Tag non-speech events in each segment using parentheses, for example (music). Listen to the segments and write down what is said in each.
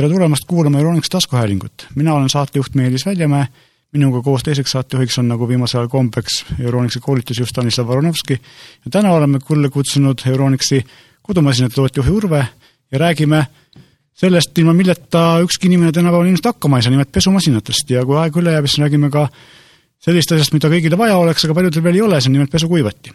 tere tulemast kuulama Euronics taskuhäälingut. mina olen saatejuht Meelis Väljamäe, minuga koos teiseks saatejuhiks on nagu viimasel ajal kombeks Euronixi koolitusjuht Stanislav Varunovski ja täna oleme külla kutsunud Euronixi kodumasinate tootjuhi Urve ja räägime sellest, ilma milleta ükski inimene tänapäeval ilmselt hakkama ei saa, nimelt pesumasinatest ja kui aeg üle jääb, siis räägime ka sellist asjast, mida kõigile vaja oleks, aga paljudel veel ei ole, see on nimelt pesukuivati.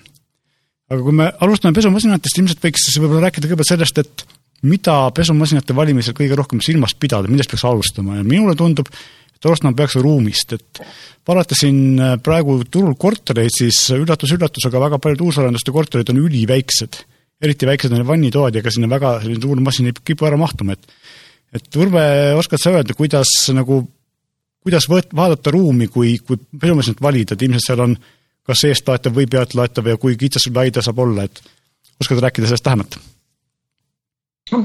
aga kui me alustame pesumasinatest, ilmselt võiks võib-olla rääkida kõigepealt sellest, et mida pesumasinate valimisel kõige rohkem silmas pidada, millest peaks alustama ja minule tundub, et alustama peaks ruumist, et vaadasin äh, praegu turul kortereid, siis üllatus-üllatus, aga väga paljud uusarenduste korterid on üliväiksed. eriti väiksed on vannitoad ja ega sinna väga selline suur masin ei kipu ära mahtuma, et et Urve, oskad sa öelda, kuidas nagu, kuidas võt-, vaadata ruumi, kui, kui pesumasinat valida, et ilmselt seal on kas eestlaetav või pealtlaetav ja kui kitsas või lai ta saab olla, et oskad rääkida sellest lähemalt?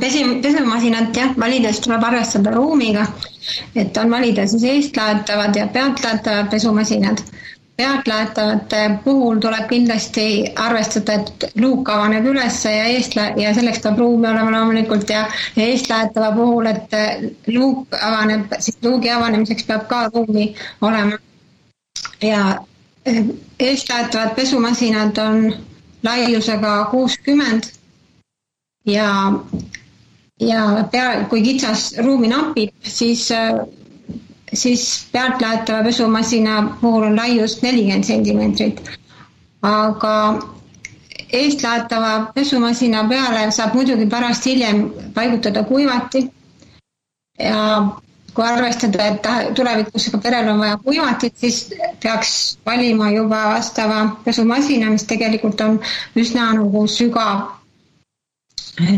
Pesi, pesumasinat jah, valides tuleb arvestada ruumiga, et on valida siis eestlaetavad ja pealtlaetavad pesumasinad. pealtlaetavate puhul tuleb kindlasti arvestada, et luuk avaneb üles ja eestla- ja selleks peab ruumi olema loomulikult ja, ja eestlaetava puhul, et luuk avaneb, siis luugi avanemiseks peab ka ruumi olema. ja eh, eestlaetavad pesumasinad on laiusega kuuskümmend ja, ja pea, kui kitsas ruumi napib, siis, siis pealtlaetava pesumasina puhul on laius nelikümmend sentimeetrit. aga eestlaetava pesumasina peale saab muidugi pärast hiljem paigutada kuivati ja kui arvestada, et tulevikus ka perel on vaja kuivatit, siis peaks valima juba vastava pesumasina, mis tegelikult on üsna nagu sügav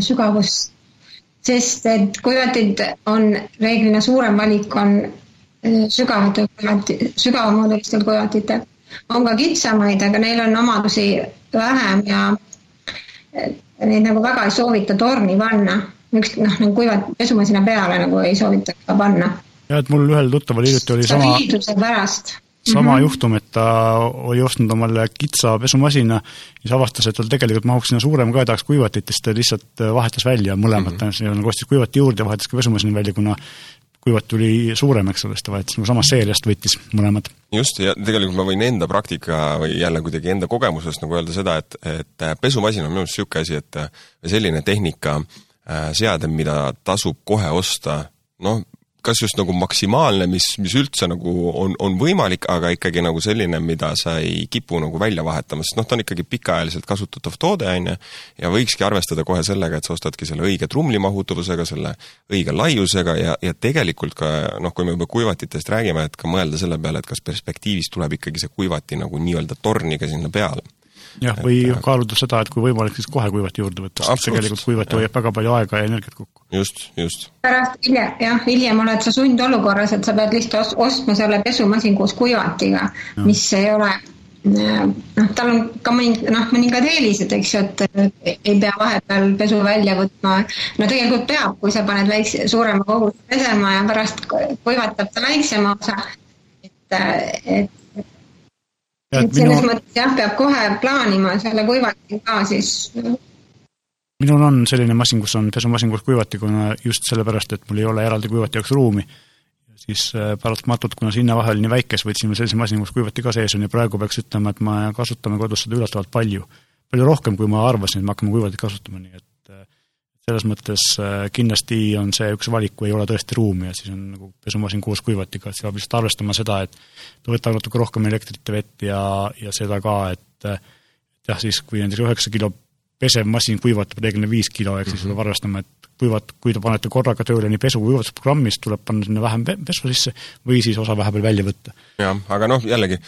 sügavust, sest et kuivatid on reeglina suurem valik on äh, sügavatel kuivati, sügavamoodulistel kuivatitel. on ka kitsamaid, aga neil on omadusi vähem ja äh, neid nagu väga ei soovita torni panna. üks noh, nagu kuivat pesumasina peale nagu ei soovita panna. jah, et mul ühel tuttaval hiljuti oli sama stabiilsuse pärast sama mm -hmm. juhtum, et ta oli ostnud omale kitsa pesumasina, siis avastas, et tal tegelikult mahuks sinna suurem ka ja tahaks kuivatit, siis ta lihtsalt äh, vahetas välja mõlemad mm, -hmm. ta nagu ostis kuivati juurde ja vahetas ka pesumasina välja, kuna kuivat tuli suurem, eks ole, siis ta vahetas nagu samast seeriast võttis mõlemad. just, ja tegelikult ma võin enda praktika või jälle kuidagi enda kogemusest nagu öelda seda, et, et äh, pesumasin on minu arust niisugune asi, et äh, selline tehnika, seade, mida tasub kohe osta, noh, kas just nagu maksimaalne, mis, mis üldse nagu on, on võimalik, aga ikkagi nagu selline, mida sa ei kipu nagu välja vahetama, sest noh, ta on ikkagi pikaajaliselt kasutatav toode, on ju, ja võikski arvestada kohe sellega, et sa ostadki selle õige trumlimahutavusega, selle õige laiusega ja, ja tegelikult ka noh, kui me juba kuivatitest räägime, et ka mõelda selle peale, et kas perspektiivis tuleb ikkagi see kuivati nagu nii-öelda torniga sinna peale jah, või et, kaaluda seda, et kui võimalik, siis kohe kuivati juurde võtta, sest tegelikult kuivati hoiab väga palju aega ja energiat kokku. just, just. pärast hiljem, jah, hiljem oled sa sundolukorras, et sa pead lihtsalt ostma selle pesumasin koos kuivatiga, mis ei ole noh, tal on ka mõning-, noh, mõningad eelised, eks ju, et ei pea vahepeal pesu välja võtma. no tegelikult peab, kui sa paned väikse, suurema koguse pesema ja pärast kuivatab ta väiksema osa, et, et et selles minu... mõttes jah, peab kohe plaanima selle kuivati ka siis. minul on selline masin, kus on pesumasin koos kuivatikuga just sellepärast, et mul ei ole eraldi kuivati jaoks ruumi. siis äh, paratamatult, kuna see hinnavahe oli nii väike, siis võtsime sellise masina, kus kuivati ka sees on ja praegu peaks ütlema, et me kasutame kodus seda üllatavalt palju. palju rohkem, kui ma arvasin, et me hakkame kuivatit kasutama, nii et selles mõttes äh, kindlasti on see üks valik, kui ei ole tõesti ruumi ja siis on nagu pesumasin koos kuivatiga, et siis peab lihtsalt arvestama seda, et ta võtab natuke rohkem elektrit ja vett ja, ja seda ka, et jah, siis kui näiteks üheksa kilo pesev masin kuivatab reeglina viis kilo, ehk siis mm -hmm. tuleb arvestama, et kuivat, kui te panete korraga tööle nii pesu kui kuivatusprogrammi, siis tuleb panna sinna vähem pesu sisse või siis osa vahepeal välja võtta. jah, aga noh, jällegi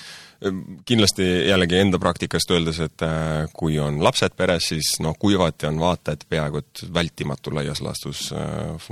kindlasti jällegi enda praktikast öeldes, et äh, kui on lapsed peres, siis noh, kuivati on vaata et peaaegu et vältimatu laias laastus äh,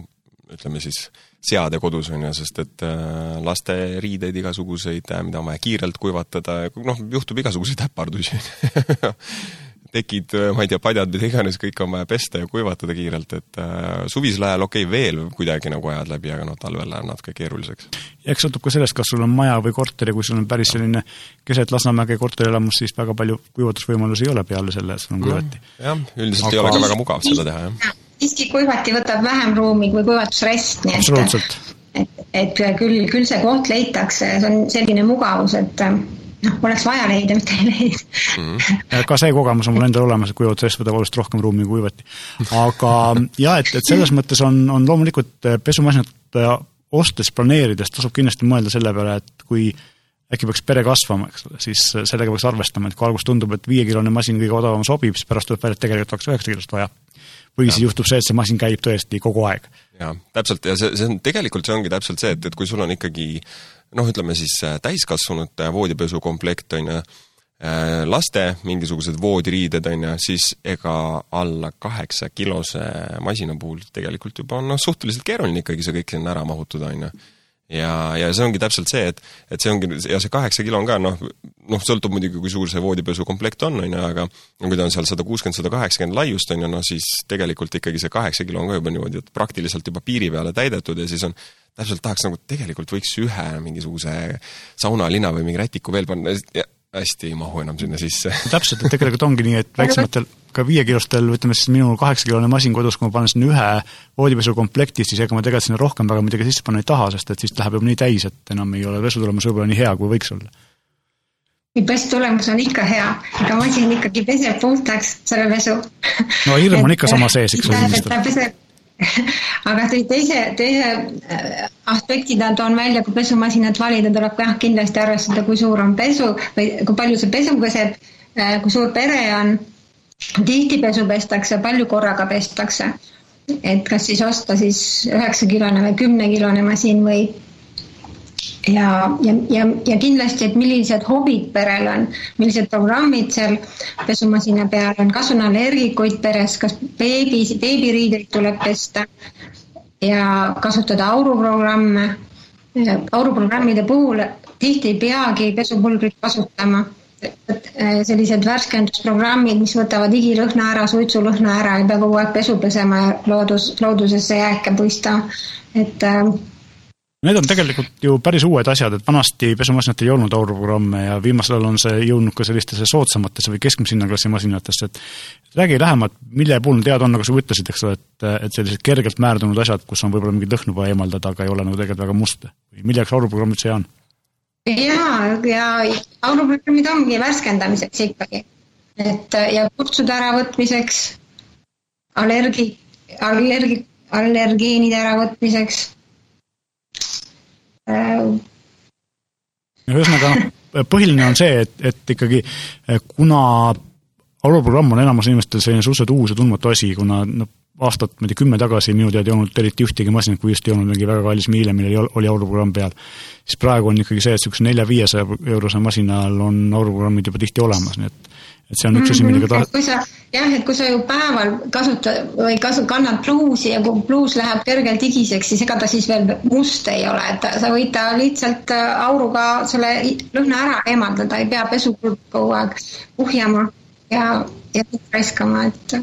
ütleme siis seade kodus, on ju, sest et äh, laste riideid igasuguseid, mida on vaja kiirelt kuivatada, noh, juhtub igasuguseid äpardusi (laughs) tekid, ma ei tea, padjad, mida iganes, kõik on vaja pesta ja kuivatada kiirelt, et äh, suvisel ajal okei okay,, veel kuidagi nagu ajad läbi, aga noh, talvel läheb natuke keeruliseks. ja eks sõltub ka sellest, kas sul on maja või korter ja kui sul on päris selline keset Lasnamäge korterelamus, siis väga palju kuivatusvõimalusi ei ole peale selle, et sul on kuivati. jah, üldiselt aga... ei ole ka väga mugav seda teha, jah siiski kuivati võtab vähem ruumi kui kuivatusrest, nii et et, et küll, küll see koht leitakse, see on selline mugavus, et noh, oleks vaja leida, mitte ei leia mm. -hmm. ka see kogemus on mul endal olemas, et kuivatusrest võtab oluliselt rohkem ruumi kui kuivati. aga jah, et, et selles mõttes on, on loomulikult pesumasinat ostes, planeerides tasub kindlasti mõelda selle peale, et kui äkki peaks pere kasvama, eks ole, siis sellega peaks arvestama, et kui alguses tundub, et viiekilone masin kõige odavam sobib, siis pärast tuleb välja, et tegelikult oleks üheksa kilost vaja. või ja. siis juhtub see, et see masin käib tõesti kogu aeg. jaa, täpselt, ja see, see on, tegelikult see ongi täpselt see, et, et kui sul on ikkagi noh, ütleme siis äh, täiskasvanute voodipesukomplekt, on ju, äh, laste mingisugused voodiriided, on ju, siis ega alla kaheksakilose masina puhul tegelikult juba on noh, suhteliselt keeruline ikkagi see kõik sinna ära mahutada, on ju ja, ja see ongi täpselt see, et, et see ongi, ja see kaheksa kilo on ka noh, noh, sõltub muidugi, kui suur see voodipesukomplekt on, on ju, aga kui ta on seal sada kuuskümmend, sada kaheksakümmend laiust, on ju, noh siis tegelikult ikkagi see kaheksa kilo on ka juba niimoodi, et praktiliselt juba piiri peale täidetud ja siis on täpselt tahaks nagu, tegelikult võiks ühe mingisuguse saunalina või mingi rätiku veel panna ja hästi ei mahu enam sinna sisse. (laughs) täpselt, et tegelikult ongi nii, et väiksematel, ka viiekilostel, ütleme siis minul kaheksakilone masin kodus, kui ma panen sinna ühe voodipesukomplekti, siis ega ma tegelikult sinna rohkem väga midagi sisse panna ei taha, sest et siis läheb juba nii täis, et enam ei ole pesutulemus võib-olla nii hea, kui võiks olla. pesutulemus on ikka hea, aga masin ikkagi peseb puhtaks selle pesu. no hirm on ikka sama sees, eks ole. ta peseb (laughs) aga teise, teise äh, aspektina toon välja, kui pesumasinat valida, tuleb jah kindlasti arvestada, kui suur on pesu või kui palju see pesu peseb, äh, kui suur pere on, tihti pesu pestakse, palju korraga pestakse. et kas siis osta siis üheksakilone või kümnekilone masin või ja, ja, ja, ja kindlasti, et millised hobid perel on, millised programmid seal pesumasina peal on, kas on allergikuid peres, kas beebi, beebiriideid tuleb pesta ja kasutada auruprogramme. auruprogrammide puhul tihti ei peagi pesupulbrit kasutama sellised värskendusprogrammid, mis võtavad igilõhna ära, suitsulõhna ära, ei pea kogu aeg pesu pesema ja loodus, loodusesse jääke puistama. et äh, Need on tegelikult ju päris uued asjad, et vanasti pesumasinatel ei olnud auruprogramme ja viimasel ajal on see jõudnud ka sellistesse soodsamatesse või keskmise hinnaklassi masinatesse, et räägi lähemalt, mille puhul head on, nagu sa ütlesid, eks ole, et, et sellised kergelt määrdunud asjad, kus on võib-olla mingit lõhnu vaja eemaldada, aga ei ole nagu tegelikult väga must. mille jaoks auruprogramm üldse hea on? jaa, ja auruprogrammid ongi värskendamiseks ikkagi. et ja kopsude äravõtmiseks, allergi, allergi, allergeenide äravõtmiseks ühesõnaga, põhiline on see, et, et ikkagi kuna aruprogramm on enamus inimestel selline suhteliselt uus ja tundmatu asi, kuna noh, aastat, ma ei tea, kümme tagasi minu teada ei olnud eriti ühtegi masinat, kui just ei olnud mingi väga kallis Miele, millel oli auruprogramm peal. siis praegu on ikkagi see, et niisuguse nelja-viiesaja eurose masinal on auruprogrammid juba tihti olemas, nii et et see on üks asi, millega ta-. kui sa, jah, et kui sa ju päeval kasutad või kasu-, kannad pluusi ja kui pluus läheb kergelt higiseks, siis ega ta siis veel must ei ole, et sa võid ta lihtsalt äh, auruga selle lõhna ära eemaldada, ei pea pesupulk kogu aeg kuhjama ja, ja raiskama, et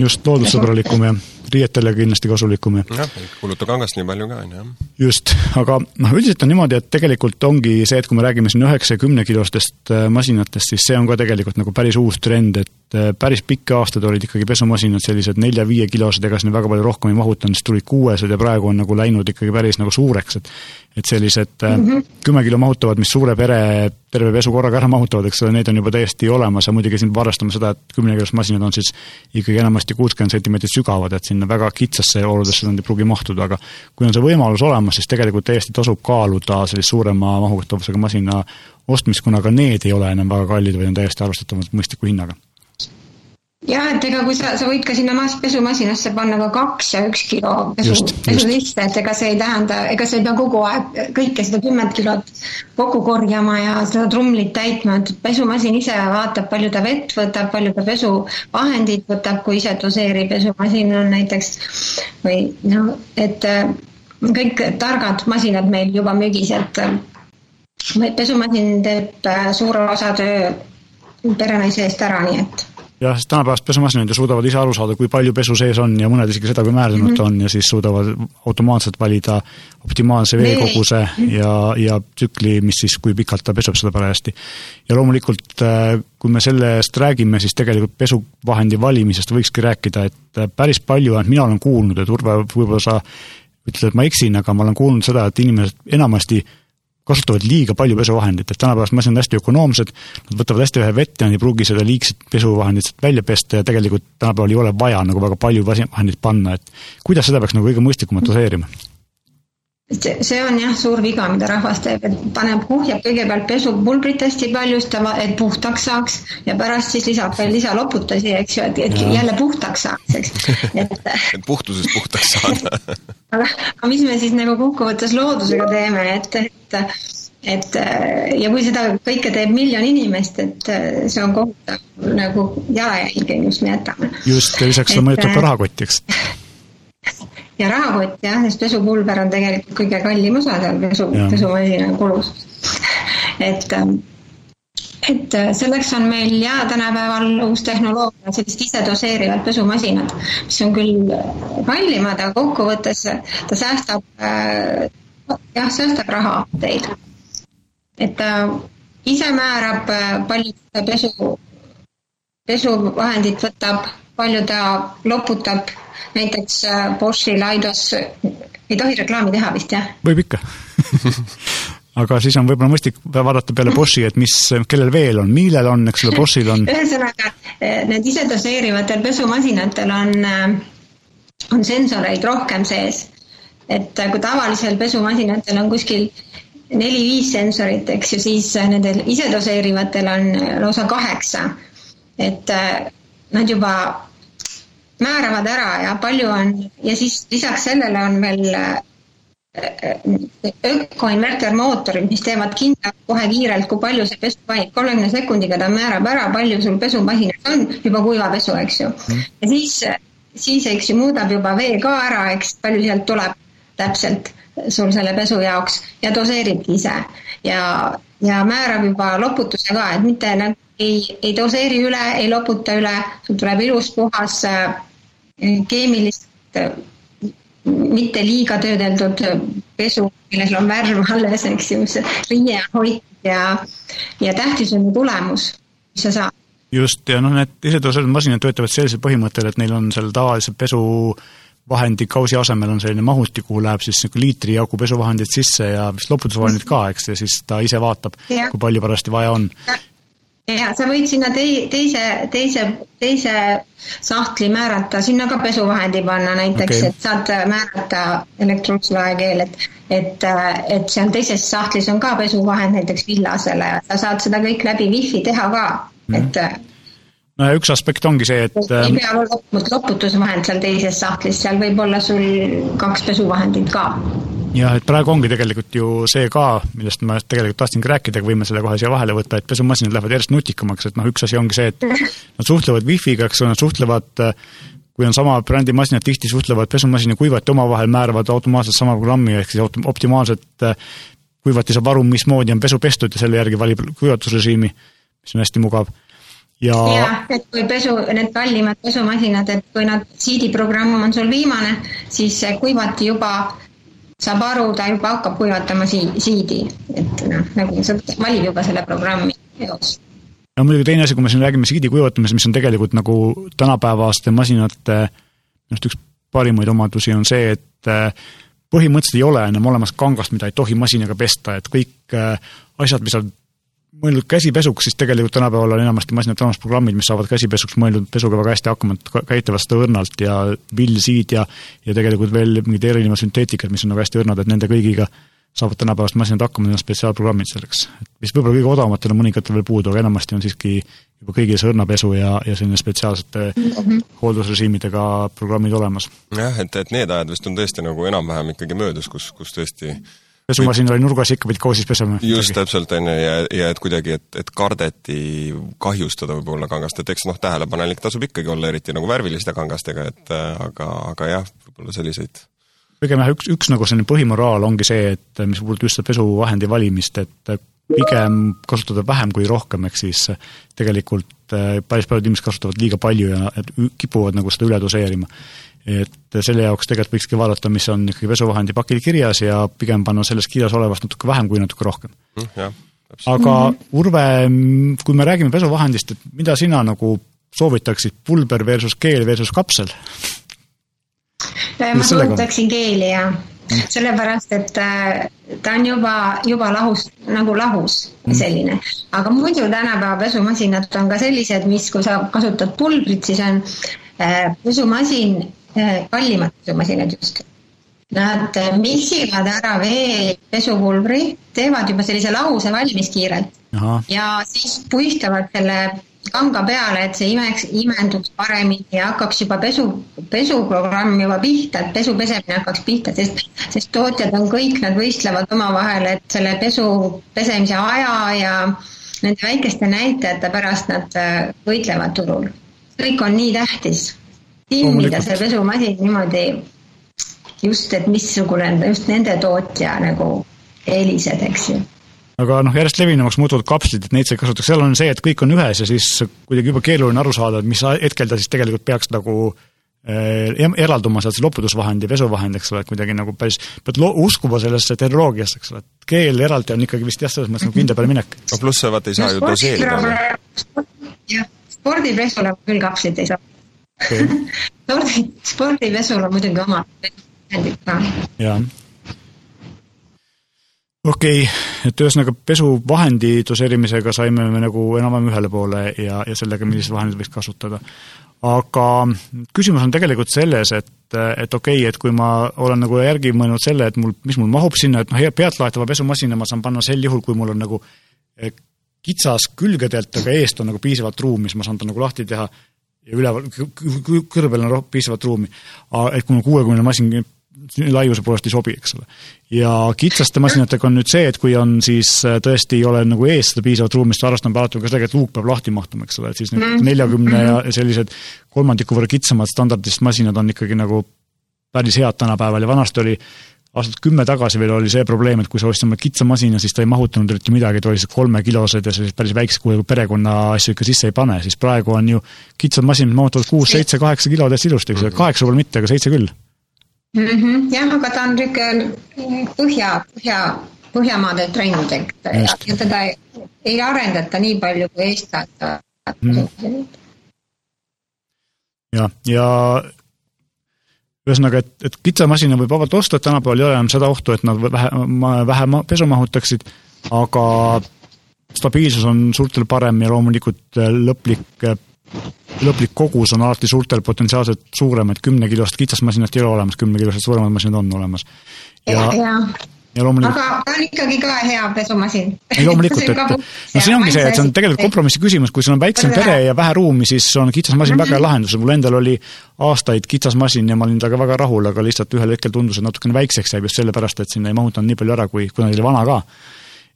just, loodussõbralikum ja riietele kindlasti kasulikum ja jah, kuluta kangast nii palju ka, on ju, just, aga noh, üldiselt on niimoodi, et tegelikult ongi see, et kui me räägime siin üheksa- ja kümnekilostest äh, masinatest, siis see on ka tegelikult nagu päris uus trend, et äh, päris pikki aastaid olid ikkagi pesumasinad sellised nelja-viiekilosed, ega sinna väga palju rohkem ei mahutanud, siis tulid kuuesed ja praegu on nagu läinud ikkagi päris nagu suureks, et et sellised mm -hmm. kümme kilo mahutavad, mis suure pere terve pesu korraga ära mahutavad, eks ole, need on juba täiesti olemas ja muidugi siin peab arvestama seda, et kümnekilost masinad on siis ikkagi enamasti kuuskümmend sentimeetrit sügavad, et sinna väga kitsasse oludesse nad ei pruugi mahtuda, aga kui on see võimalus olemas, siis tegelikult täiesti tasub kaaluda sellist suurema mahutavusega masina ostmist, kuna ka need ei ole enam väga kallid, vaid on täiesti arvestatavalt mõistliku hinnaga jah, et ega kui sa, sa võid ka sinna pesumasinasse panna ka kaks ja üks kilo pesu, pesu sisse, et ega see ei tähenda, ega sa ei pea kogu aeg kõike seda kümmet kilot kokku korjama ja seda trumlit täitma, et pesumasin ise vaatab, palju ta vett võtab, palju ta pesuvahendit võtab, kui ise doseerib pesumasin on näiteks või no, et äh, kõik targad masinad meil juba müügis, et äh, pesumasin teeb äh, suure osa töö perenaise eest ära, nii et jah, sest tänapäevased pesumasinad ju suudavad ise aru saada, kui palju pesu sees on ja mõned isegi seda, kui määrdunud mm -hmm. on ja siis suudavad automaatselt valida optimaalse veekoguse ja, ja tsükli, mis siis, kui pikalt ta peseb seda parajasti. ja loomulikult, äh, kui me sellest räägime, siis tegelikult pesuvahendi valimisest võikski rääkida, et äh, päris palju, et mina olen kuulnud, et Urve, võib-olla sa ütled, et ma eksin, aga ma olen kuulnud seda, et inimesed enamasti kasutavad liiga palju pesuvahendit, et tänapäevased masinad on hästi ökonoomsed, nad võtavad hästi vähe vett ja nad ei pruugi seda liigset pesuvahendit sealt välja pesta ja tegelikult tänapäeval ei ole vaja nagu väga palju vahendit panna, et kuidas seda peaks nagu kõige mõistlikumalt doseerima? See, see on jah, suur viga, mida rahvas teeb, et paneb, kuhjab kõigepealt pesupulbrit hästi palju, et puhtaks saaks ja pärast siis lisab veel lisaloputusi, eks ju, et, et ja. jälle puhtaks saaks, eks. (laughs) et et puhtusest puhtaks saada (laughs) aga, aga mis me siis nagu kokkuvõttes loodusega teeme, et, et et ja kui seda kõike teeb miljon inimest, et see on kohutav nagu jalajälge, mis me jätame. just, ja lisaks see mõjutab ka rahakotti, eks (laughs) ja rahakott jah, sest pesupulber on tegelikult kõige kallim osa seal pesu, pesumasina kulus et, ähm, et äh, selleks on meil ja tänapäeval uus tehnoloogia, sellised isedoseerivad pesumasinad, mis on küll kallimad, aga kokkuvõttes ta säästab, äh, jah, säästab raha teil. et ta ise määrab, äh, palju ta pesu, pesuvahendit võtab, palju ta loputab näiteks äh, Boschi Laidos, ei tohi reklaami teha vist, jah? võib ikka (laughs) aga siis on võib-olla mõistlik vaadata peale Boschi, et mis, kellel veel on, millel on, eks ole, Boschil on. (laughs) ühesõnaga, äh, need isedoseerivatel pesumasinatel on, äh, on sensoreid rohkem sees. et kui tavalisel pesumasinatel on kuskil neli-viis sensorit, eks ju, siis nendel isedoseerivatel on lausa kaheksa. et nad juba määravad ära ja palju on ja siis lisaks sellele on veel äh, ökoinvertermootorid, mis teevad kindlaks kohe kiirelt, kui palju see pesu panib, kolmekümne sekundiga ta määrab ära, palju sul pesumasinas on juba kuivapesu, eks ju. Mhm. ja siis, siis eks ju muudab juba vee ka ära, eks, palju sealt tuleb täpselt sul selle pesu jaoks ja doseeribki ise. ja, ja määrab juba loputuse ka, et mitte nagu ei, ei doseeri üle, ei loputa üle, sul tuleb ilus puhas äh, keemilist mitte liiga töödeldud pesu, millel on värv alles, eks ju, mis riie on hoitud ja, ja tähtis on ju tulemus, mis sa saad. just, ja noh, need isetõusvad masinad töötavad sellisel põhimõttel, et neil on seal tavalise pesuvahendi kausi asemel on selline mahuti, kuhu läheb siis niisugune liitri jagu pesuvahendit sisse ja vist loputusvahendid ka, eks, ja siis ta ise vaatab, kui palju parajasti vaja on ja sa võid sinna tei-, teise, teise, teise sahtli määrata, sinna ka pesuvahendi panna näiteks okay., et saad määrata elektroonilise laekeel, et et, et seal teises sahtlis on ka pesuvahend näiteks villasele ja sa saad seda kõik läbi wifi teha ka mm., et no ja üks aspekt ongi see, et ei pea olema loputusvahend seal teises sahtlis, seal võib olla sul kaks pesuvahendit ka jah, et praegu ongi tegelikult ju see ka, millest ma tegelikult tahtsingi rääkida, aga võime selle kohe siia vahele võtta, et pesumasinad lähevad järjest nutikamaks, et noh, üks asi ongi see, et (laughs) nad suhtlevad wifi'ga, eks ole, nad suhtlevad kui on sama brändi masinad, tihti suhtlevad pesumasin ja kuivati omavahel, määravad automaatselt sama programmi, ehk siis optimaalselt kuivatise varu, mismoodi on pesu pestud ja selle järgi valib kuivatusrežiimi, mis on hästi mugav. Ja jah, et kui pesu, need kallimad pesumasinad, et kui nad, siidiprogramm on sul viimane, siis kuivati juba saab aru, ta juba hakkab kuivatama sii-, siidi, et noh, nagu sa valib juba selle programmi jaoks. no muidugi teine asi, kui me siin räägime siidi kuivatamisest, mis on tegelikult nagu tänapäevaste masinate noh, üks parimaid omadusi on see, et äh, põhimõtteliselt ei ole enam olemas kangast, mida ei tohi masinaga pesta, et kõik äh, asjad, mis on mõeldud käsipesuks, siis tegelikult tänapäeval on enamasti masinatel olemas programmid, mis saavad käsipesuks mõeldud pesuga väga hästi hakkama, et käitlevad seda õrnalt ja villsiid ja ja tegelikult veel mingid erinevad sünteetikad, mis on nagu hästi õrnad, et nende kõigiga saavad tänapäevased masinad hakkama, neil on spetsiaalprogrammid selleks. mis võib-olla kõige odavamatel on mõningatel veel puudu, aga enamasti on siiski juba kõigil see õrnapesu ja, ja selline spetsiaalsete mm -hmm. hooldusrežiimidega programmid olemas. jah, et, et need ajad vist on tõesti nagu enam-vähem ikkagi möödas, kus, kus tõesti pesumasin oli nurgas, ikka pidid koosis pesema. just, täpselt, on ju, ja, ja et kuidagi, et, et kardeti kahjustada võib-olla kangast, et eks noh, tähelepanelik tasub ikkagi olla, eriti nagu värviliste kangastega, et äh, aga, aga jah, võib-olla selliseid pigem jah, üks, üks nagu selline põhimoraal ongi see, et mis puudutab just seda pesuvahendi valimist, et pigem kasutada vähem kui rohkem, ehk siis tegelikult päris paljud inimesed kasutavad liiga palju ja kipuvad nagu seda üle doseerima. Et selle jaoks tegelikult võikski vaadata, mis on ikkagi pesuvahendi pakil kirjas ja pigem panna selles kirjas olevast natuke vähem kui natuke rohkem mm,. aga Urve, kui me räägime pesuvahendist, et mida sina nagu soovitaksid, pulber versus keel versus kapsel? ma soovitaksin keeli, jah sellepärast, et äh, ta on juba, juba lahus, nagu lahus mm. selline. aga muidu tänapäeva pesumasinad on ka sellised, mis, kui sa kasutad pulbrit, siis on äh, pesumasin äh,, kallimad pesumasinad just. Nad äh, miksivad ära vee pesupulbri, teevad juba sellise lahuse valmis kiirelt Aha. ja siis puistavad selle kanga peale, et see imeks, imenduks paremini ja hakkaks juba pesu, pesuprogramm juba pihta, et pesu pesemine hakkaks pihta, sest, sest tootjad on kõik, nad võistlevad omavahel, et selle pesu pesemise aja ja nende väikeste näitajate pärast nad äh, võitlevad turul. kõik on nii tähtis. Timmida see pesumasin niimoodi just, et missugune just nende tootja nagu eelised, eks ju aga noh, järjest levinumaks muutuvad kapslid, et neid sai kasutada, seal on see, et kõik on ühes ja siis kuidagi juba keeruline aru saada, et mis hetkel ta siis tegelikult peaks nagu eh, eralduma sealt see loputusvahend ja pesuvahend, eks ole, et kuidagi nagu päris, pead lo-, uskuma sellesse tehnoloogiasse, eks ole, et keel eraldi on ikkagi vist jah, selles mõttes nagu kindla peale minek. no pluss sa vaata ei saa ju doseerida. jah, spordipesule küll kapslit ei saa. (laughs) spordi, spordipesul on muidugi omad vahendid ka. jah okei okay,, et ühesõnaga pesuvahendi doseerimisega saime me nagu enam-vähem ühele poole ja, ja sellega, milliseid vahendeid võiks kasutada. aga küsimus on tegelikult selles, et, et okei okay,, et kui ma olen nagu järgi mõelnud selle, et mul, mis mul mahub sinna, et noh, pealtlaetava pesumasina ma saan panna sel juhul, kui mul on nagu eh, kitsas külgedelt, aga eest on nagu piisavalt ruumi, siis ma saan ta nagu lahti teha ja üleval, kõrbel on piisavalt ruumi. et mul kuuekümne masin laiuse poolest ei sobi, eks ole. ja kitsaste masinatega on nüüd see, et kui on siis äh, tõesti ei ole nagu ees seda piisavat ruumi, siis arvestame alati ka sellega, et luuk peab lahti mahtuma, eks ole, et siis need mhm. neljakümne ja sellised kolmandiku võrra kitsamad standardist masinad on ikkagi nagu päris head tänapäeval ja vanasti oli aastat kümme tagasi veel oli see probleem, et kui sa ostsid omale kitsa masina, siis ta ei mahutanud eriti midagi, ta oli lihtsalt kolmekilosed ja sellised päris väiksed, kuhu perekonna asju ikka sisse ei pane, siis praegu on ju kitsad masinad mahutavad kuus, seitse, kaheksa kilo täitsa ilusti, eks ole, kaheksa võib-olla mitte, aga seitse küll. Mm. -hmm. jah, aga ta on niisugune põhja, põhja, Põhjamaade trend, et ja, ja teda ei, ei arendata nii palju kui Eestis mm.. jah, ja ühesõnaga, et, et kitsamasina võib vabalt osta, et tänapäeval ei ole enam seda ohtu, et nad vähe, vähe pesu mahutaksid, aga stabiilsus on suurtel parem ja loomulikult lõplik lõplik kogus on alati suurtel potentsiaalselt suurem, et kümnekilost kitsast masinat ei ole olemas, kümnekilosed suuremad masinad on olemas. ja, ja, ja loomulikult aga ta on ikkagi ka hea pesumasin. ei loomulikult, (laughs) et no see ongi see, et see on tegelikult kompromissi küsimus, kui sul on väiksem pere ja vähe ruumi, siis on kitsas masin mm -hmm. väga hea mhm. lahendus, mul endal oli aastaid kitsas masin ja ma olin temaga väga rahul, aga lihtsalt ühel hetkel tundus, et natukene väikseks jääb just sellepärast, et sinna ei mahutanud nii palju ära, kui, kuna ta oli vana ka.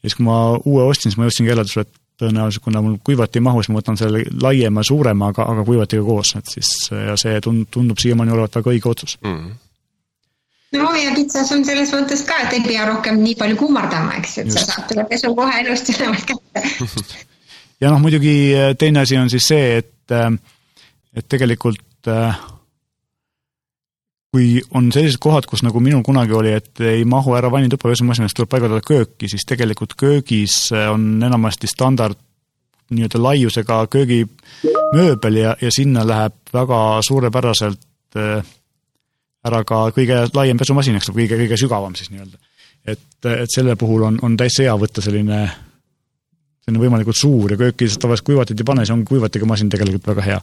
ja siis, kui ma uue ostsin, siis ma jõudsingi järeldusele, et tõenäoliselt, kuna mul kuivati ei mahu, siis ma võtan selle laiema, suurema, aga, aga kuivatiga koos, et siis ja see tund-, tundub siiamaani olevat väga õige otsus mm. -hmm no ja kitsas on selles mõttes ka, et ei pea rohkem nii palju kummardama, eks, et Just. sa saad selle pesu kohe ilusti üleval kätte (laughs) ja noh, muidugi äh, teine asi on siis see, et, äh, et tegelikult äh, kui on sellised kohad, kus nagu minul kunagi oli, et ei mahu ära vannituppa pesumasinast, tuleb paigaldada kööki, siis tegelikult köögis on enamasti standard nii-öelda laiusega köögimööbel ja, ja sinna läheb väga suurepäraselt äh, ära ka kõige laiem pesumasin, eks ole, kõige, kõige sügavam siis nii-öelda. et, et selle puhul on, on täitsa hea võtta selline, selline võimalikult suur ja kööki tavaliselt kuivatit ei pane, see on kuivatiga masin tegelikult väga hea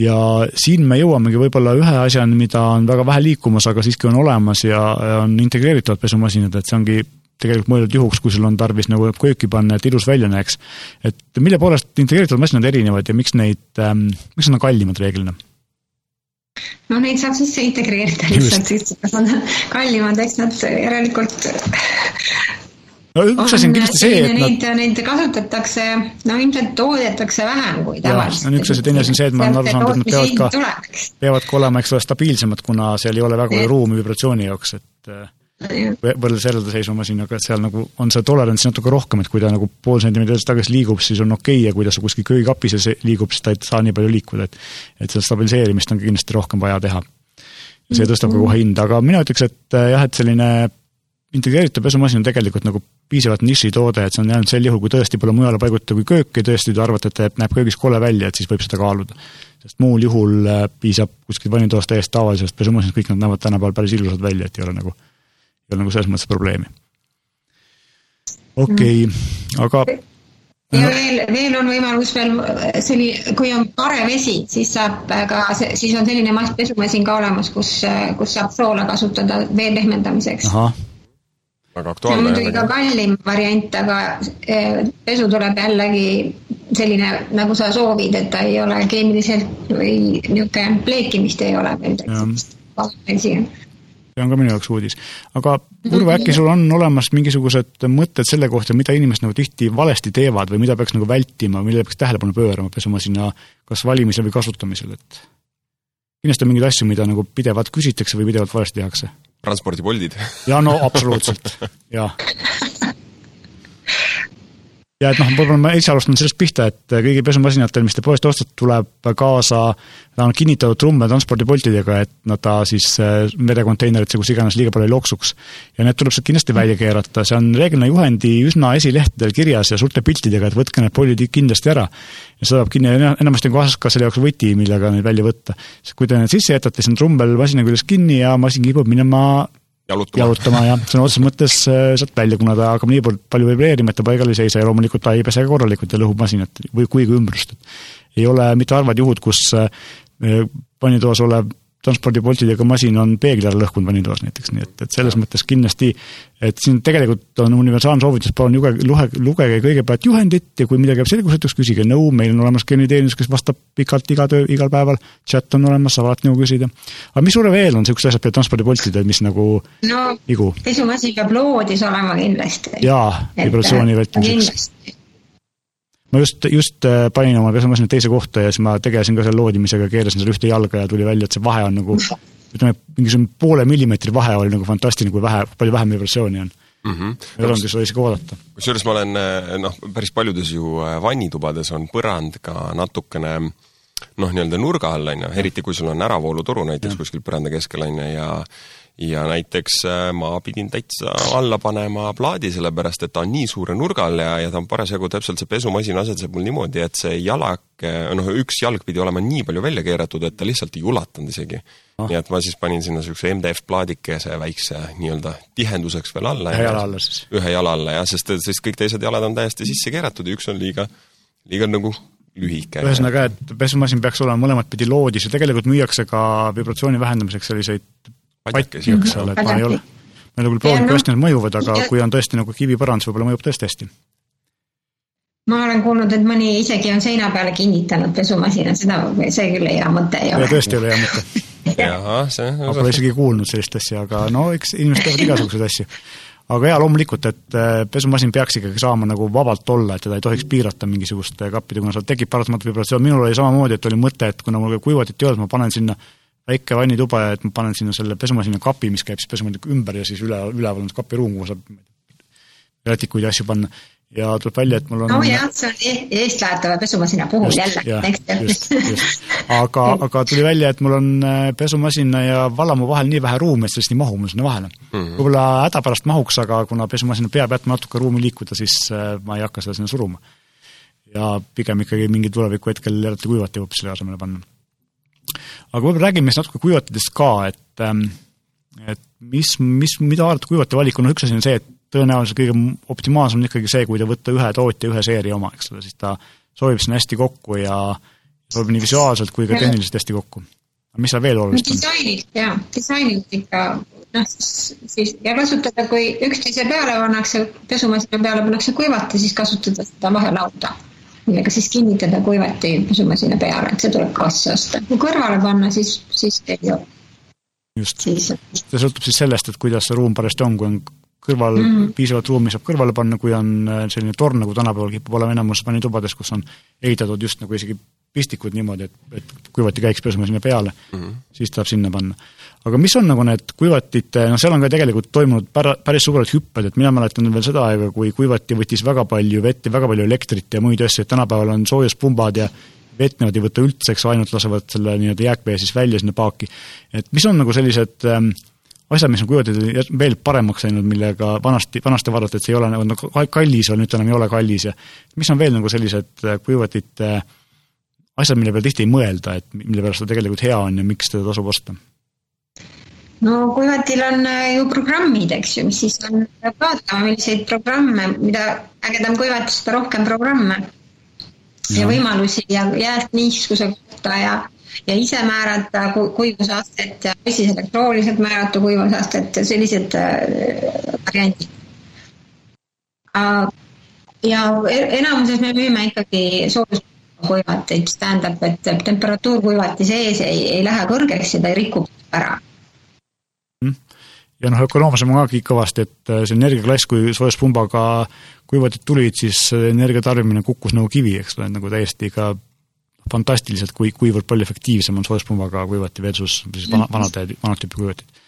ja siin me jõuamegi võib-olla ühe asjani, mida on väga vähe liikumas, aga siiski on olemas ja on integreeritavad pesumasinad, et see ongi tegelikult mõeldud juhuks, kui sul on tarvis nagu kööki panna, et ilus välja näeks. et mille poolest integreeritud masinad erinevad ja miks neid ähm,, miks nad on kallimad reeglina? No neid saab sisse integreerida lihtsalt, siis nad on kallimad, eks nad järelikult no üks asi on kindlasti see, et neid nad..., neid kasutatakse, no ilmselt toodetakse vähem kui tavaliselt. no üks asi, teine asi on see, et ma olen aru saanud, et nad peavad ka, peavad ka olema, eks ole, stabiilsemad, kuna seal ei ole väga palju ruumi vibratsiooni jaoks, et võrreldes eraldiseisva masinaga, et seal nagu on see tolerants natuke rohkem, et kui ta nagu pool sentimeetrit tagasi liigub, siis on okei okay, ja kui ta kuskil köögikapis liigub, siis ta ei saa nii palju liikuda, et et seda stabiliseerimist on kindlasti rohkem vaja teha. ja see tõstab ka kohe hinda, aga mina ütleks, et jah, et selline integreeritud pesumasin on tegelikult nagu piisavalt nišitoode, et see on ainult sel juhul, kui tõesti pole mujale paigutada kui kööki, tõesti te arvate, et näeb köögis kole välja, et siis võib seda kaaluda. sest muul juhul piisab kuskilt vannitoast täiesti tavalisest pesumasinast, kõik nad näevad tänapäeval päris ilusad välja, et ei ole nagu ei ole nagu selles mõttes probleemi. okei okay, mm., aga ja veel, veel on võimalus veel selline, kui on pare vesi, siis saab ka, siis on selline pesumasin ka olemas, kus, kus saab soola kasutada vee pehmendamiseks. väga aktuaalne. see on muidugi ka kallim variant, aga eh, pesu tuleb jällegi selline, nagu sa soovid, et ta ei ole keemiliselt või niisugune pleekimist ei ole veel sellist vesi on see on ka minu jaoks uudis. aga Urve, äkki sul on olemas mingisugused mõtted selle kohta, mida inimesed nagu tihti valesti teevad või mida peaks nagu vältima, millele peaks tähelepanu pöörama pesumasina kas valimisel või kasutamisel, et kindlasti on mingeid asju, mida nagu pidevalt küsitakse või pidevalt valesti tehakse. transpordipoldid. jaa, no absoluutselt, (laughs) jah ja et noh, võib-olla ma ise alustan sellest pihta, et kõigil pesumasinatel, mis te poest ostate, tuleb kaasa, ta on kinnitatud trumme transpordipoltidega, et nad ta siis vedekonteineritesse, kus iganes liiga palju ei loksuks. ja need tuleb sealt kindlasti välja keerata, see on reeglina juhendi üsna esilehtedel kirjas ja suurte piltidega, et võtke need poldid kindlasti ära. ja seda peab kinni, enamasti on kaasas ka selle jaoks võti, millega neid välja võtta. kui te need sisse jätate, siis on trummel masina küljes kinni ja masin kipub minema jalutama, jalutama jah, sõna otseses mõttes äh, sealt välja, kuna ta hakkab nii palju vibreerima, et ta paigal ei seisa ja loomulikult ta ei pese ka korralikult ja lõhub masinat või kuigi ümbrust. ei ole mitte harvad juhud, kus vannitoas äh, olev transpordipoltidega masin on peegli ära lõhkunud vannitoas näiteks, nii et, et selles mõttes kindlasti, et siin tegelikult on universaalne soovitus, palun lugege, lugege, lugege kõigepealt juhendit ja kui midagi jääb selgusetuks, küsige nõu, meil on olemas klienditeenindus, kes vastab pikalt iga töö, igal päeval, chat on olemas, saab alati nõu küsida. aga mis sulle veel on niisugused asjad peale transpordipoltide, mis nagu no, vigu? pesumasin peab loodis olema kindlasti. jaa, vibratsiooni vältimiseks ma just, just äh, panin oma pesumasina teise kohta ja siis ma tegelesin ka selle loodimisega, keerasin selle ühte jalga ja tuli välja, et see vahe on nagu (laughs) ütleme, mingisugune poole millimeetri vahe oli nagu fantastiline, kui vähe, palju vähem vibratsiooni on mm. -hmm. ei olnud seda isegi oodata. kusjuures ma olen äh, noh, päris paljudes ju äh, vannitubades on põrand ka natukene noh, nii-öelda nurga all, on ju, eriti kui sul on äravooluturu näiteks ja. kuskil põranda keskel, on ju, ja ja näiteks äh, ma pidin täitsa alla panema plaadi, sellepärast et ta on nii suure nurga all ja, ja ta on parasjagu täpselt, see pesumasin asetseb mul niimoodi, et see jalake, noh, üks jalg pidi olema nii palju välja keeratud, et ta lihtsalt ei ulatanud isegi ah.. nii et ma siis panin sinna niisuguse MDF plaadikese väikse nii-öelda tihenduseks veel alla. ühe jala alla siis? ühe jala alla jah, sest, sest kõik teised jalad on täiesti sisse keeratud ja üks on liiga, liiga nagu lühike. ühesõnaga, et pesumasin peaks olema mõlemat pidi loodis ja tegelikult müüakse ka vibratsiooni vähendamiseks selliseid patjaks, eks ole, et ma ei ole, ma ei ole küll proovinud, kuidas need mõjuvad, aga kui on tõesti nagu kivipõrand, siis võib-olla mõjub tõesti hästi. ma olen kuulnud, et mõni isegi on seina peale kinnitanud pesumasina, seda, see küll hea mõte ei ole. tõesti ei ole hea mõte. (laughs) jaa, see ma pole isegi kuulnud sellist asja, aga no eks inimesed teevad igasuguseid asju. aga jaa, loomulikult, et äh, pesumasin peaks ikkagi saama nagu vabalt olla, et teda ei tohiks piirata mingisuguste kappide, kuna seal tekib paratamatult vibratsioon, minul oli samamoodi, et oli mõte, et kuna mul kuivatit ei olnud, ma panen sinna väike vannituba ja et ma panen sinna selle pesumasina kapi, mis käib siis pesumasina ümber ja siis üle, üleval on kapiruum, kuhu saab rätikuid ja asju panna. ja tuleb välja, et mul on oh jah, see on e-, eestlaetava pesumasina puhul just, jälle. just, just. aga, aga tuli välja, et mul on äh, pesumasina ja vallamu vahel nii vähe ruumi, et sellest ei mahu mul sinna vahele mm -hmm.. võib-olla hädapärast mahuks, aga kuna pesumasina peab jätma natuke ruumi liikuda, siis äh, ma ei hakka seda sinna suruma. ja pigem ikkagi mingi tuleviku hetkel eraldi kuivati hoopis selle asemele panna aga võib-olla räägime siis natuke kuivatitest ka, et ähm, et mis, mis, mida arvate kuivati valikuna, üks asi on see, et tõenäoliselt kõige optimaalsem on ikkagi see, kui te võtta ühe tootja ühe seeria oma, eks ole, siis ta sobib sinna hästi kokku ja sobib nii visuaalselt kui ka tehniliselt hästi kokku. mis seal veel olulist on? disainilt, jaa, disainilt ikka noh, siis, ja kasutada, kui üksteise peale pannakse, pesumasina peale pannakse kuivati, siis kasutada seda vahelauda millega siis kinnitada kuivati pesumasina peale, et see tuleb kasse osta. kui kõrvale panna, siis, siis ei ole. just, see sõltub siis sellest, et kuidas see ruum parajasti on, kui on kõrval mm -hmm. piisavalt ruumi saab kõrvale panna, kui on äh, selline torn, nagu tänapäeval kipub olema enamus vannitubades, kus on ehitatud just nagu isegi pistikud niimoodi, et, et kuivati käiks pesumasina peale mm, -hmm. siis tuleb sinna panna. aga mis on nagu need kuivatite, noh, seal on ka tegelikult toimunud pära, päris suured hüpped, et mina mäletan veel seda aega, kui kuivati võttis väga palju vett ja väga palju elektrit ja muid asju, et tänapäeval on soojuspumbad ja vett niimoodi ei võta üldse, eks ainult lasevad selle nii-öelda jääkvee siis välja sinna paaki. et mis on nagu sellised ähm, asjad, mis on kuivatatud veel paremaks läinud, millega vanasti, vanasti vaadati, et see ei ole nagu kallis, nüüd ta enam ei ole kallis ja mis on veel nagu sellised äh, kuivatite asjad, mille peale tihti ei mõelda, et mille pärast ta tegelikult hea on ja miks teda tasub osta? no kuivatil on äh, ju programmid, eks ju, mis siis on, peab vaatama, milliseid programme, mida ägedam kuivat, seda rohkem programme ja, ja võimalusi ja jääst niiskuse kohta ja ja ise määrata kuivusastet ja siis elektrooniliselt määrata kuivusastet, sellised äh, variandid. ja e-, enamuses me müüme ikkagi soojuskuivateid, mis tähendab, et temperatuur kuivati sees ei, ei lähe kõrgeks ja ta ei riku ära mm. ja noh, ökonoomias on ka kõvasti, et äh, see energiaklass, kui soojuspumbaga kuivatid tulid, siis energia tarbimine kukkus nagu kivi, eks ole, nagu täiesti ka fantastiliselt, kui, kuivõrd palju efektiivsem on soojuspumbaga kuivati versus siis vana, vanade, vanad tüüpi kuivatid.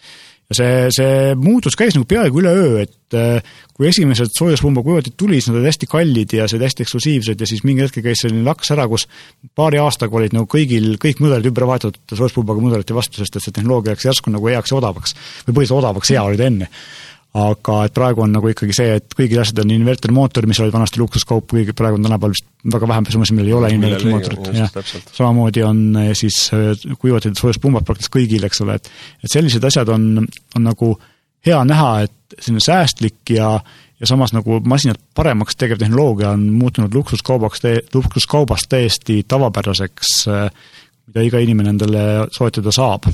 See, see muutus käis nagu peaaegu üleöö, et äh, kui esimesed soojuspumba kuivatid tuli, siis nad olid hästi kallid ja olid hästi eksklusiivsed ja siis mingi hetkel käis selline laks ära, kus paari aastaga olid nagu kõigil, kõik mudelid ümber vahetatud soojuspumbaga mudelite vastu, sest et see tehnoloogia läks järsku nagu heaks ja odavaks. või põhiliselt odavaks, hea oli ta enne aga et praegu on nagu ikkagi see, et kõigil asjadel on invertermootor, mis olid vanasti luksuskaup, kuigi praegu on tänapäeval vist väga vähe pesumasin, millel ei ole invertermootorit, jah. samamoodi on eh, siis eh, kuivatatud soojuspumbad praktiliselt kõigil, eks ole, et et sellised asjad on, on nagu hea näha, et selline säästlik ja ja samas nagu masinat paremaks tegev tehnoloogia on muutunud luksuskaubaks, luksuskaubast täiesti tavapäraseks, eh, mida iga inimene endale soetada saab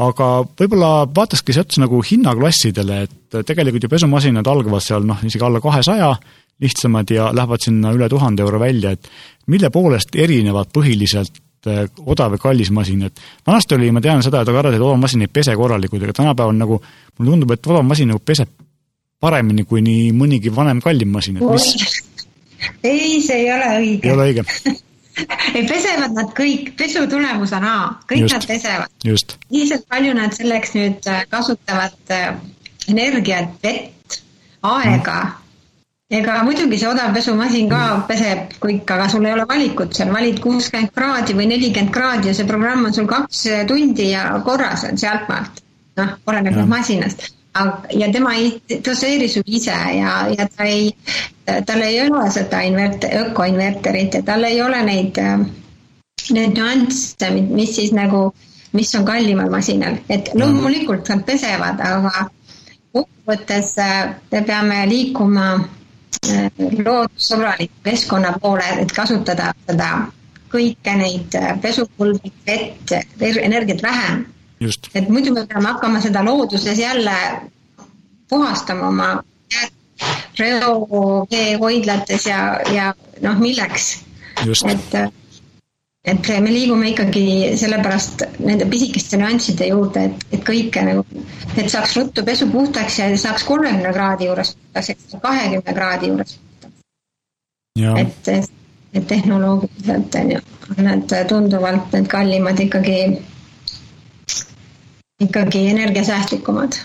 aga võib-olla vaatakski sealt nagu hinnaklassidele, et tegelikult ju pesumasinad algavad seal noh, isegi alla kahesaja, lihtsamad ja lähevad sinna üle tuhande euro välja, et mille poolest erinevad põhiliselt eh, odav ja kallis masin, et vanasti oli, ma tean seda, et aga arvati, et odav masin ei pese korralikult, aga tänapäeval nagu mulle tundub, et odav masin nagu peseb paremini kui nii mõnigi vanem kallim masin, et mis ei, see ei ole õige. ei ole õige (laughs) ei, pesevad nad kõik, pesu tulemus on A, kõik just, nad pesevad. lihtsalt palju nad selleks nüüd äh, kasutavad äh, energiat, vett, aega. Mm. Ega muidugi see odav pesumasin ka peseb kõik, aga sul ei ole valikut, seal valid kuuskümmend kraadi või nelikümmend kraadi ja see programm on sul kaks tundi ja korras on sealtmaalt. noh, oleneb masinast ja tema ei doseeri sul ise ja, ja ta ei, tal ei ole seda invert-, ökoinverterit ja tal ei ole neid, neid nüansse, mis siis nagu, mis on kallimal masinal, et loomulikult nad pesevad, aga kokkuvõttes äh, me peame liikuma äh, loodussõbraliku keskkonna poole, et kasutada seda kõike neid äh, pesupulbrit, vett, energiat vähem et muidu me peame hakkama seda looduses jälle puhastama oma reoveehoidlates ja, ja noh, milleks. et, et me liigume ikkagi sellepärast nende pisikeste nüansside juurde, et, et kõike nagu, et saaks ruttu pesu puhtaks ja saaks kolmekümne kraadi juures puhtaks, eks kahekümne kraadi juures puhtaks. et, et tehnoloogiliselt on ju, on need tunduvalt need kallimad ikkagi ikkagi energiasäästlikumad.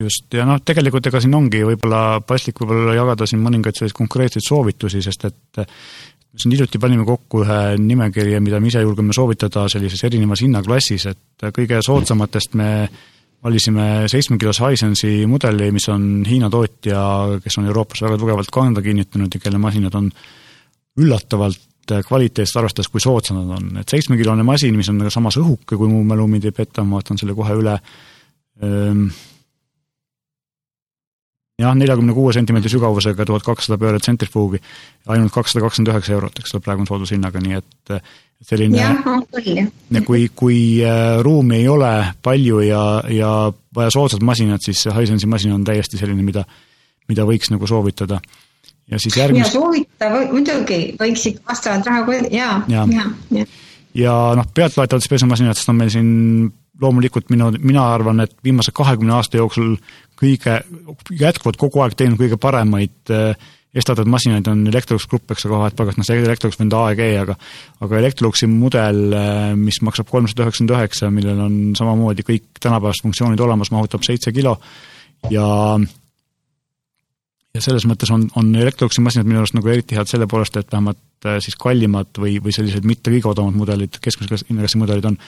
just, ja noh, tegelikult ega siin ongi võib-olla paslik võib-olla jagada siin mõningaid selliseid konkreetseid soovitusi, sest et me siin hiljuti panime kokku ühe nimekirja, mida me ise julgeme soovitada sellises erinevas hinnaklassis, et kõige soodsamatest me valisime seitsmekilose Hisensi mudeli, mis on Hiina tootja, kes on Euroopas väga tugevalt kanda kinnitanud ja kelle masinad on üllatavalt et kvaliteetset arvestades, kui soodsad nad on, et seitsmekilone masin, mis on samas õhuke, kui mu mälu mind ei peta, ma vaatan selle kohe üle, ehm, jah, neljakümne kuue sentimeetri sügavusega tuhat kakssada pööret tsentrifuugi, ainult kakssada kakskümmend üheksa eurot, eks ole, praegu on soodushinnaga, nii et selline jah. ja kui, kui äh, ruumi ei ole palju ja, ja vaja soodsat masinat, siis see Hisensi masin on täiesti selline, mida, mida võiks nagu soovitada ja siis järgmist. ja või, muidugi võiks ikka vastavalt raha, jaa, jaa, jaa. ja noh, pealtloetavatest pesumasinatest on meil siin loomulikult minu, mina arvan, et viimase kahekümne aasta jooksul kõige, jätkuvalt kogu aeg teinud kõige paremaid eh, eestlatud masinaid on Electrolux Grupp, eks ole, et pagat, noh, see Electrolux vend AEG, aga aga Electroluxi mudel, mis maksab kolmsada üheksakümmend üheksa, millel on samamoodi kõik tänapäevased funktsioonid olemas, mahutab seitse kilo ja ja selles mõttes on, on Electroluxi masinad minu arust nagu eriti head selle poolest, et vähemalt äh, siis kallimad või, või sellised mitte kõige odavamad mudelid, keskmise hinnaklassi mudelid on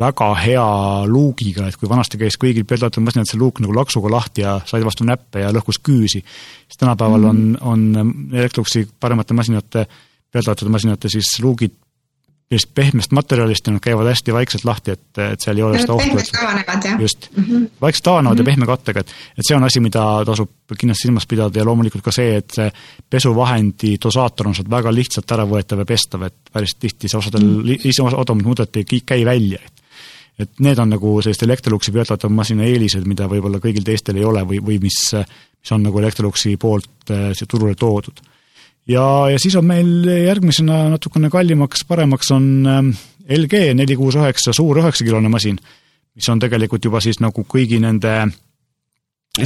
väga hea luugiga, et kui vanasti käis kõigil pealtvaatatud masinad see luuk nagu laksuga lahti ja said vastu näppe ja lõhkus küüsi, siis tänapäeval mm -hmm. on, on Electroluxi paremate masinate, pealtvaatatud masinate siis luugid sellist pehmest materjalist ja nad käivad hästi vaikselt lahti, et, et seal ei ole seda ohtu, et just mm, -hmm. vaikselt taanavad mm -hmm. ja mhm. pehme kattega, et et see on asi, mida tasub kindlasti silmas pidada ja loomulikult ka see, et see pesuvahendi dosaator on sealt väga lihtsalt äravõetav ja pestav, et päris tihti see osadel mm -hmm. ise odavamad mudelid ei käi välja, et et need on nagu selliste Electroluxi pealtvaatava masina eelised, mida võib-olla kõigil teistel ei ole või, või mis, mis on nagu Electroluxi poolt äh, turule toodud ja, ja siis on meil järgmisena natukene kallimaks, paremaks on ähm, LG neli kuus üheksa suur üheksakilone masin, mis on tegelikult juba siis nagu kõigi nende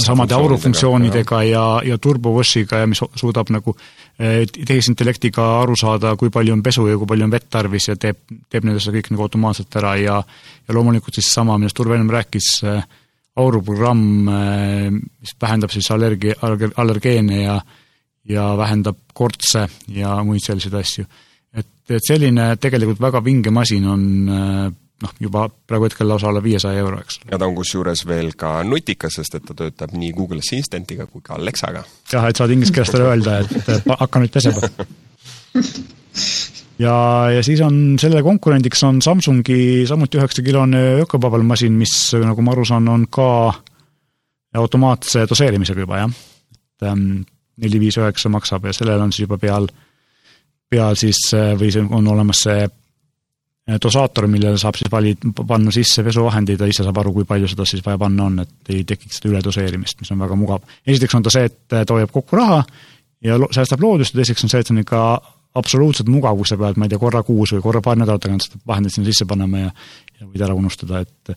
samade aurufunktsioonidega ja, ja turbowashiga ja mis suudab nagu äh, tehisintellektiga aru saada, kui palju on pesu ja kui palju on vett tarvis ja teeb, teeb nendesse kõik nagu automaatselt ära ja ja loomulikult siis sama, millest Urve ennem rääkis, äh, auruprogramm, äh, mis vähendab siis allergi, allergeene ja ja vähendab kortse ja muid selliseid asju. et, et selline tegelikult väga vinge masin on noh, juba praegu hetkel lausa alla viiesaja euro, eks. ja ta on kusjuures veel ka nutikas, sest et ta töötab nii Google Assistant'iga kui ka Alexaga. jah, et saad inglise keeles talle öelda, et hakka nüüd pesema. ja, ja siis on selle konkurendiks on Samsungi samuti üheksakilone ökobubble masin, mis nagu ma aru saan, on ka automaatse doseerimisega juba, jah. et ähm, neli, viis, üheksa maksab ja sellel on siis juba peal, peal siis või see on olemas see eh, dosaator, millele saab siis valid, panna sisse pesuvahendid ja ise saab aru, kui palju seda siis vaja panna on, et ei tekiks seda üledoseerimist, mis on väga mugav. esiteks on ta see, et ta hoiab kokku raha ja lo-, säästab loodust ja teiseks on see, et see on ikka absoluutselt mugav, kui sa pead, ma ei tea, korra kuus või korra paari nädala tagant seda vahendit sinna sisse panema ja ja võid ära unustada, et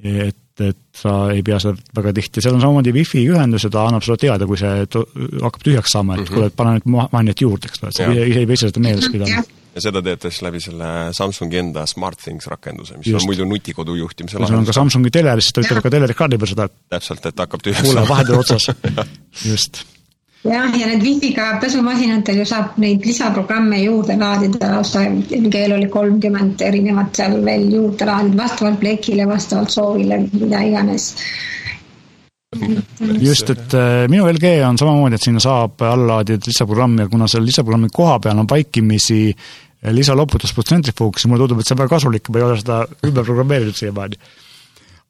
et, et sa ei pea seda väga tihti, seal on samamoodi wifi ühendus ja ta annab sulle teada, kui see hakkab tühjaks saama, et mm -hmm. kuule, et pane nüüd magnet juurde, eks ole, et sa ise ei pea ise seda meeles pidama. ja seda teete siis läbi selle Samsungi enda SmartThings rakenduse, mis Just. on muidu nutikodu juhtimise lahendus. sul on ka Samsungi teler, siis ta ütleb ka telerikaardi peal seda, et täpselt, et hakkab tühjaks kuule, vahepeal otsas (laughs) just jah, ja need wifi'ga pesumasinatel ju saab neid lisaprogramme juurde laadida, lausa LG-l oli kolmkümmend erinevat seal veel juurde laadida, vastavalt plekile, vastavalt soovile, mida iganes. just, et äh, minu LG on samamoodi, et sinna saab alla laadida lisaprogrammi ja kuna seal lisaprogrammi koha peal on vaikimisi äh, lisaloputusprotsentri-fookus, siis mulle tundub, et see on väga kasulik, ma ei ole seda ümber programmeerinud siiamaani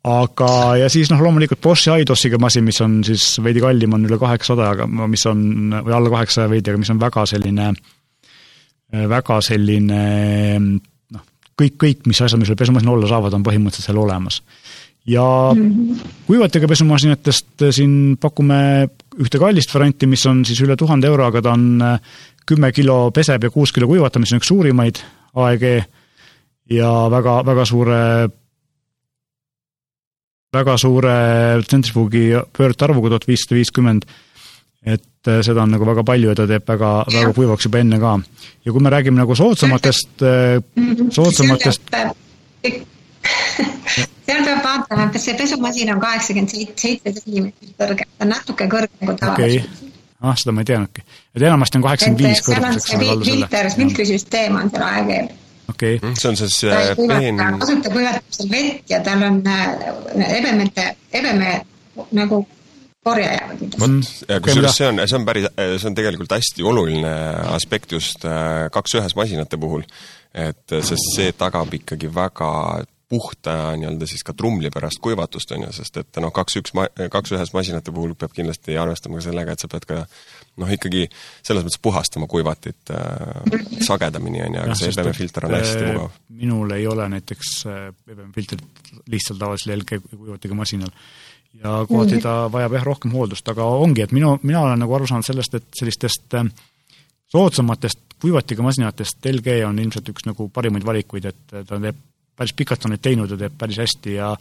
aga, ja siis noh, loomulikult Boschi Aidosiga masin, mis on siis veidi kallim, on üle kaheksasada, aga mis on, või alla kaheksasaja veidi, aga mis on väga selline, väga selline noh, kõik, kõik, mis asjad, mis sul pesumasinal olla saavad, on põhimõtteliselt seal olemas. ja -hmm. kuivatega pesumasinatest siin pakume ühte kallist varianti, mis on siis üle tuhande euro, aga ta on kümme kilo peseb ja kuus kilo kuivatab, mis on üks suurimaid AEG ja väga, väga suure väga suure tsentrifuugi pöörde arvuga, tuhat viissada viiskümmend, et äh, seda on nagu väga palju ja ta teeb väga, väga kuivaks juba enne ka. ja kui me räägime nagu soodsamatest, äh, soodsamatest seal peab vaatama, kas see pesumasin on kaheksakümmend seitse sentimeetrit kõrge, ta on natuke kõrgem kui tavaliselt okay. ah, seda ma ei teadnudki. et enamasti on kaheksakümmend viis kõrguseks. seal on see filter, filtrisüsteem on seal aeg-ajalt okei okay.. Mm, see on siis äh, peen. kasutab kuivatusel vett ja tal on äh, ebemete, ebeme nagu korjaja või kuidas. vot, ja kusjuures see on, see on päris, see on tegelikult hästi oluline aspekt just äh, kaks ühes masinate puhul. et sest see tagab ikkagi väga puhta nii-öelda siis ka trumli pärast kuivatust, on ju, sest et noh, kaks üks, kaks ühes masinate puhul peab kindlasti arvestama ka sellega, et sa pead ka noh, ikkagi selles mõttes puhastama kuivatit äh, sagedamini, on ju, aga see EBM-filter on hästi äh, mugav. minul ei ole näiteks EBM-filtrit äh, lihtsalt tavalisel LG kuivatiga masinal. Ja kohati ta vajab jah, rohkem hooldust, aga ongi, et minu, mina olen nagu aru saanud sellest, et sellistest äh, soodsamatest kuivatiga masinatest LG on ilmselt üks nagu parimaid valikuid, et ta teeb, päris pikalt on neid teinud ja teeb päris hästi ja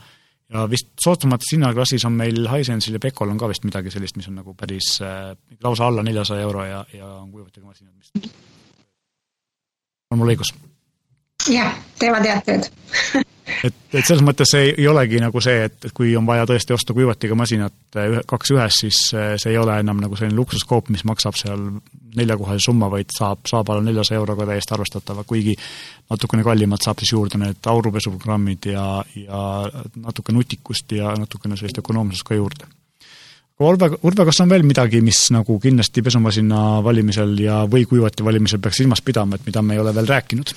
ja vist soodsamates hinnaklassis on meil Hisensil ja Pekol on ka vist midagi sellist, mis on nagu päris äh, lausa alla neljasaja euro ja, ja on kuivatega masinad, mis on mul õigus? jah, teevad head tööd et, et selles mõttes see ei olegi nagu see, et, et kui on vaja tõesti osta kuivatiga masinat ühe, kaks ühes, siis äh, see ei ole enam nagu selline luksuskoop, mis maksab seal neljakohalise summa, vaid saab, saab alla neljasaja euroga täiesti arvestatava, kuigi natukene kallimalt saab siis juurde need aurupesuprogrammid ja, ja natuke nutikust ja natukene sellist ökonoomsust ka juurde. Urve, Urve, kas on veel midagi, mis nagu kindlasti pesumasina valimisel ja, või kuivati valimisel peaks silmas pidama, et mida me ei ole veel rääkinud?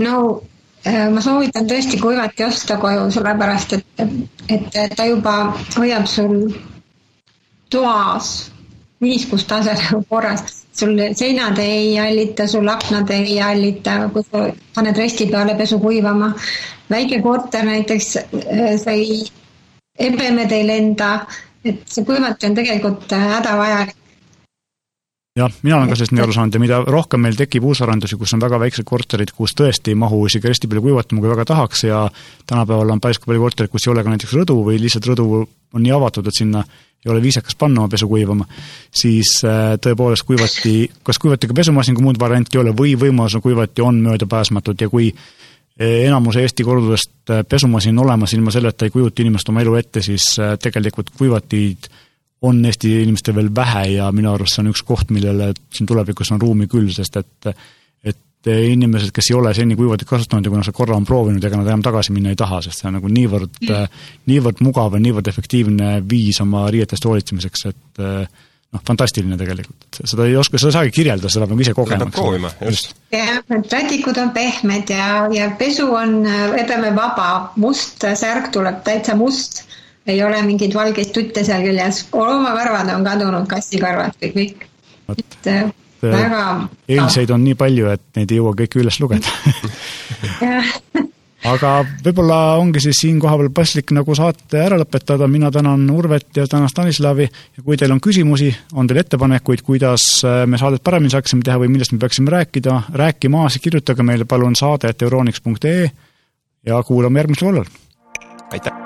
no Äh, ma soovitan tõesti kuivati osta koju, sellepärast et, et ta juba hoiab sul toas niiskust tase nagu korras. sul seinad ei hallita, sul aknad ei hallita, kui sa paned resti peale pesu kuivama. väike korter näiteks, äh, sa ei, ebemed ei lenda, et see kuivati on tegelikult äh, hädavajalik jah, mina olen ka sellest nii aru saanud ja mida rohkem meil tekib uusarendusi, kus on väga väiksed korterid, kus tõesti ei mahu isegi resti peale kuivatama, kui väga tahaks ja tänapäeval on päris palju kortereid, kus ei ole ka näiteks rõdu või lihtsalt rõdu on nii avatud, et sinna ei ole viisakas panna oma pesu kuivama, siis äh, tõepoolest kuivati, kas kuivati ka pesumasin, kui muud varianti ei ole, või võimalus on kuivati, on möödapääsmatud ja kui äh, enamus Eesti kodudest äh, pesumasin olemas, ilma selleta ei kujuta inimest oma elu ette, siis tegelikult kuivatid on Eesti inimestel veel vähe ja minu arust see on üks koht, millele siin tulevikus on ruumi küll, sest et et inimesed, kes ei ole seni kuivatit kasutanud ja kui nad seda korra on proovinud, ega nad enam tagasi minna ei taha, sest see on nagu niivõrd mm., niivõrd mugav ja niivõrd efektiivne viis oma riietest hoolitsemiseks, et noh, fantastiline tegelikult. seda ei oska, seda ei saagi kirjeldada, seda peab ise kogema. peab proovima, just. jah, et rätikud on pehmed ja, ja pesu on, ütleme, vaba, must särk tuleb täitsa must ei ole mingeid valgeid tutte seal küljes, loomakarvad on kadunud, kassikarvad, kõik, kõik. et äh, väga. eilseid on nii palju, et neid ei jõua kõiki üles lugeda (laughs) aga võib-olla ongi siis siinkohal paslik nagu saate ära lõpetada, mina tänan Urvet ja tänan Stanislavi ja kui teil on küsimusi, on teil ettepanekuid, kuidas äh, me saadet paremini saaksime teha või millest me peaksime rääkida, rääkima, siis kirjutage meile palun saade, et euroniks.ee ja kuulame järgmisel korral. aitäh!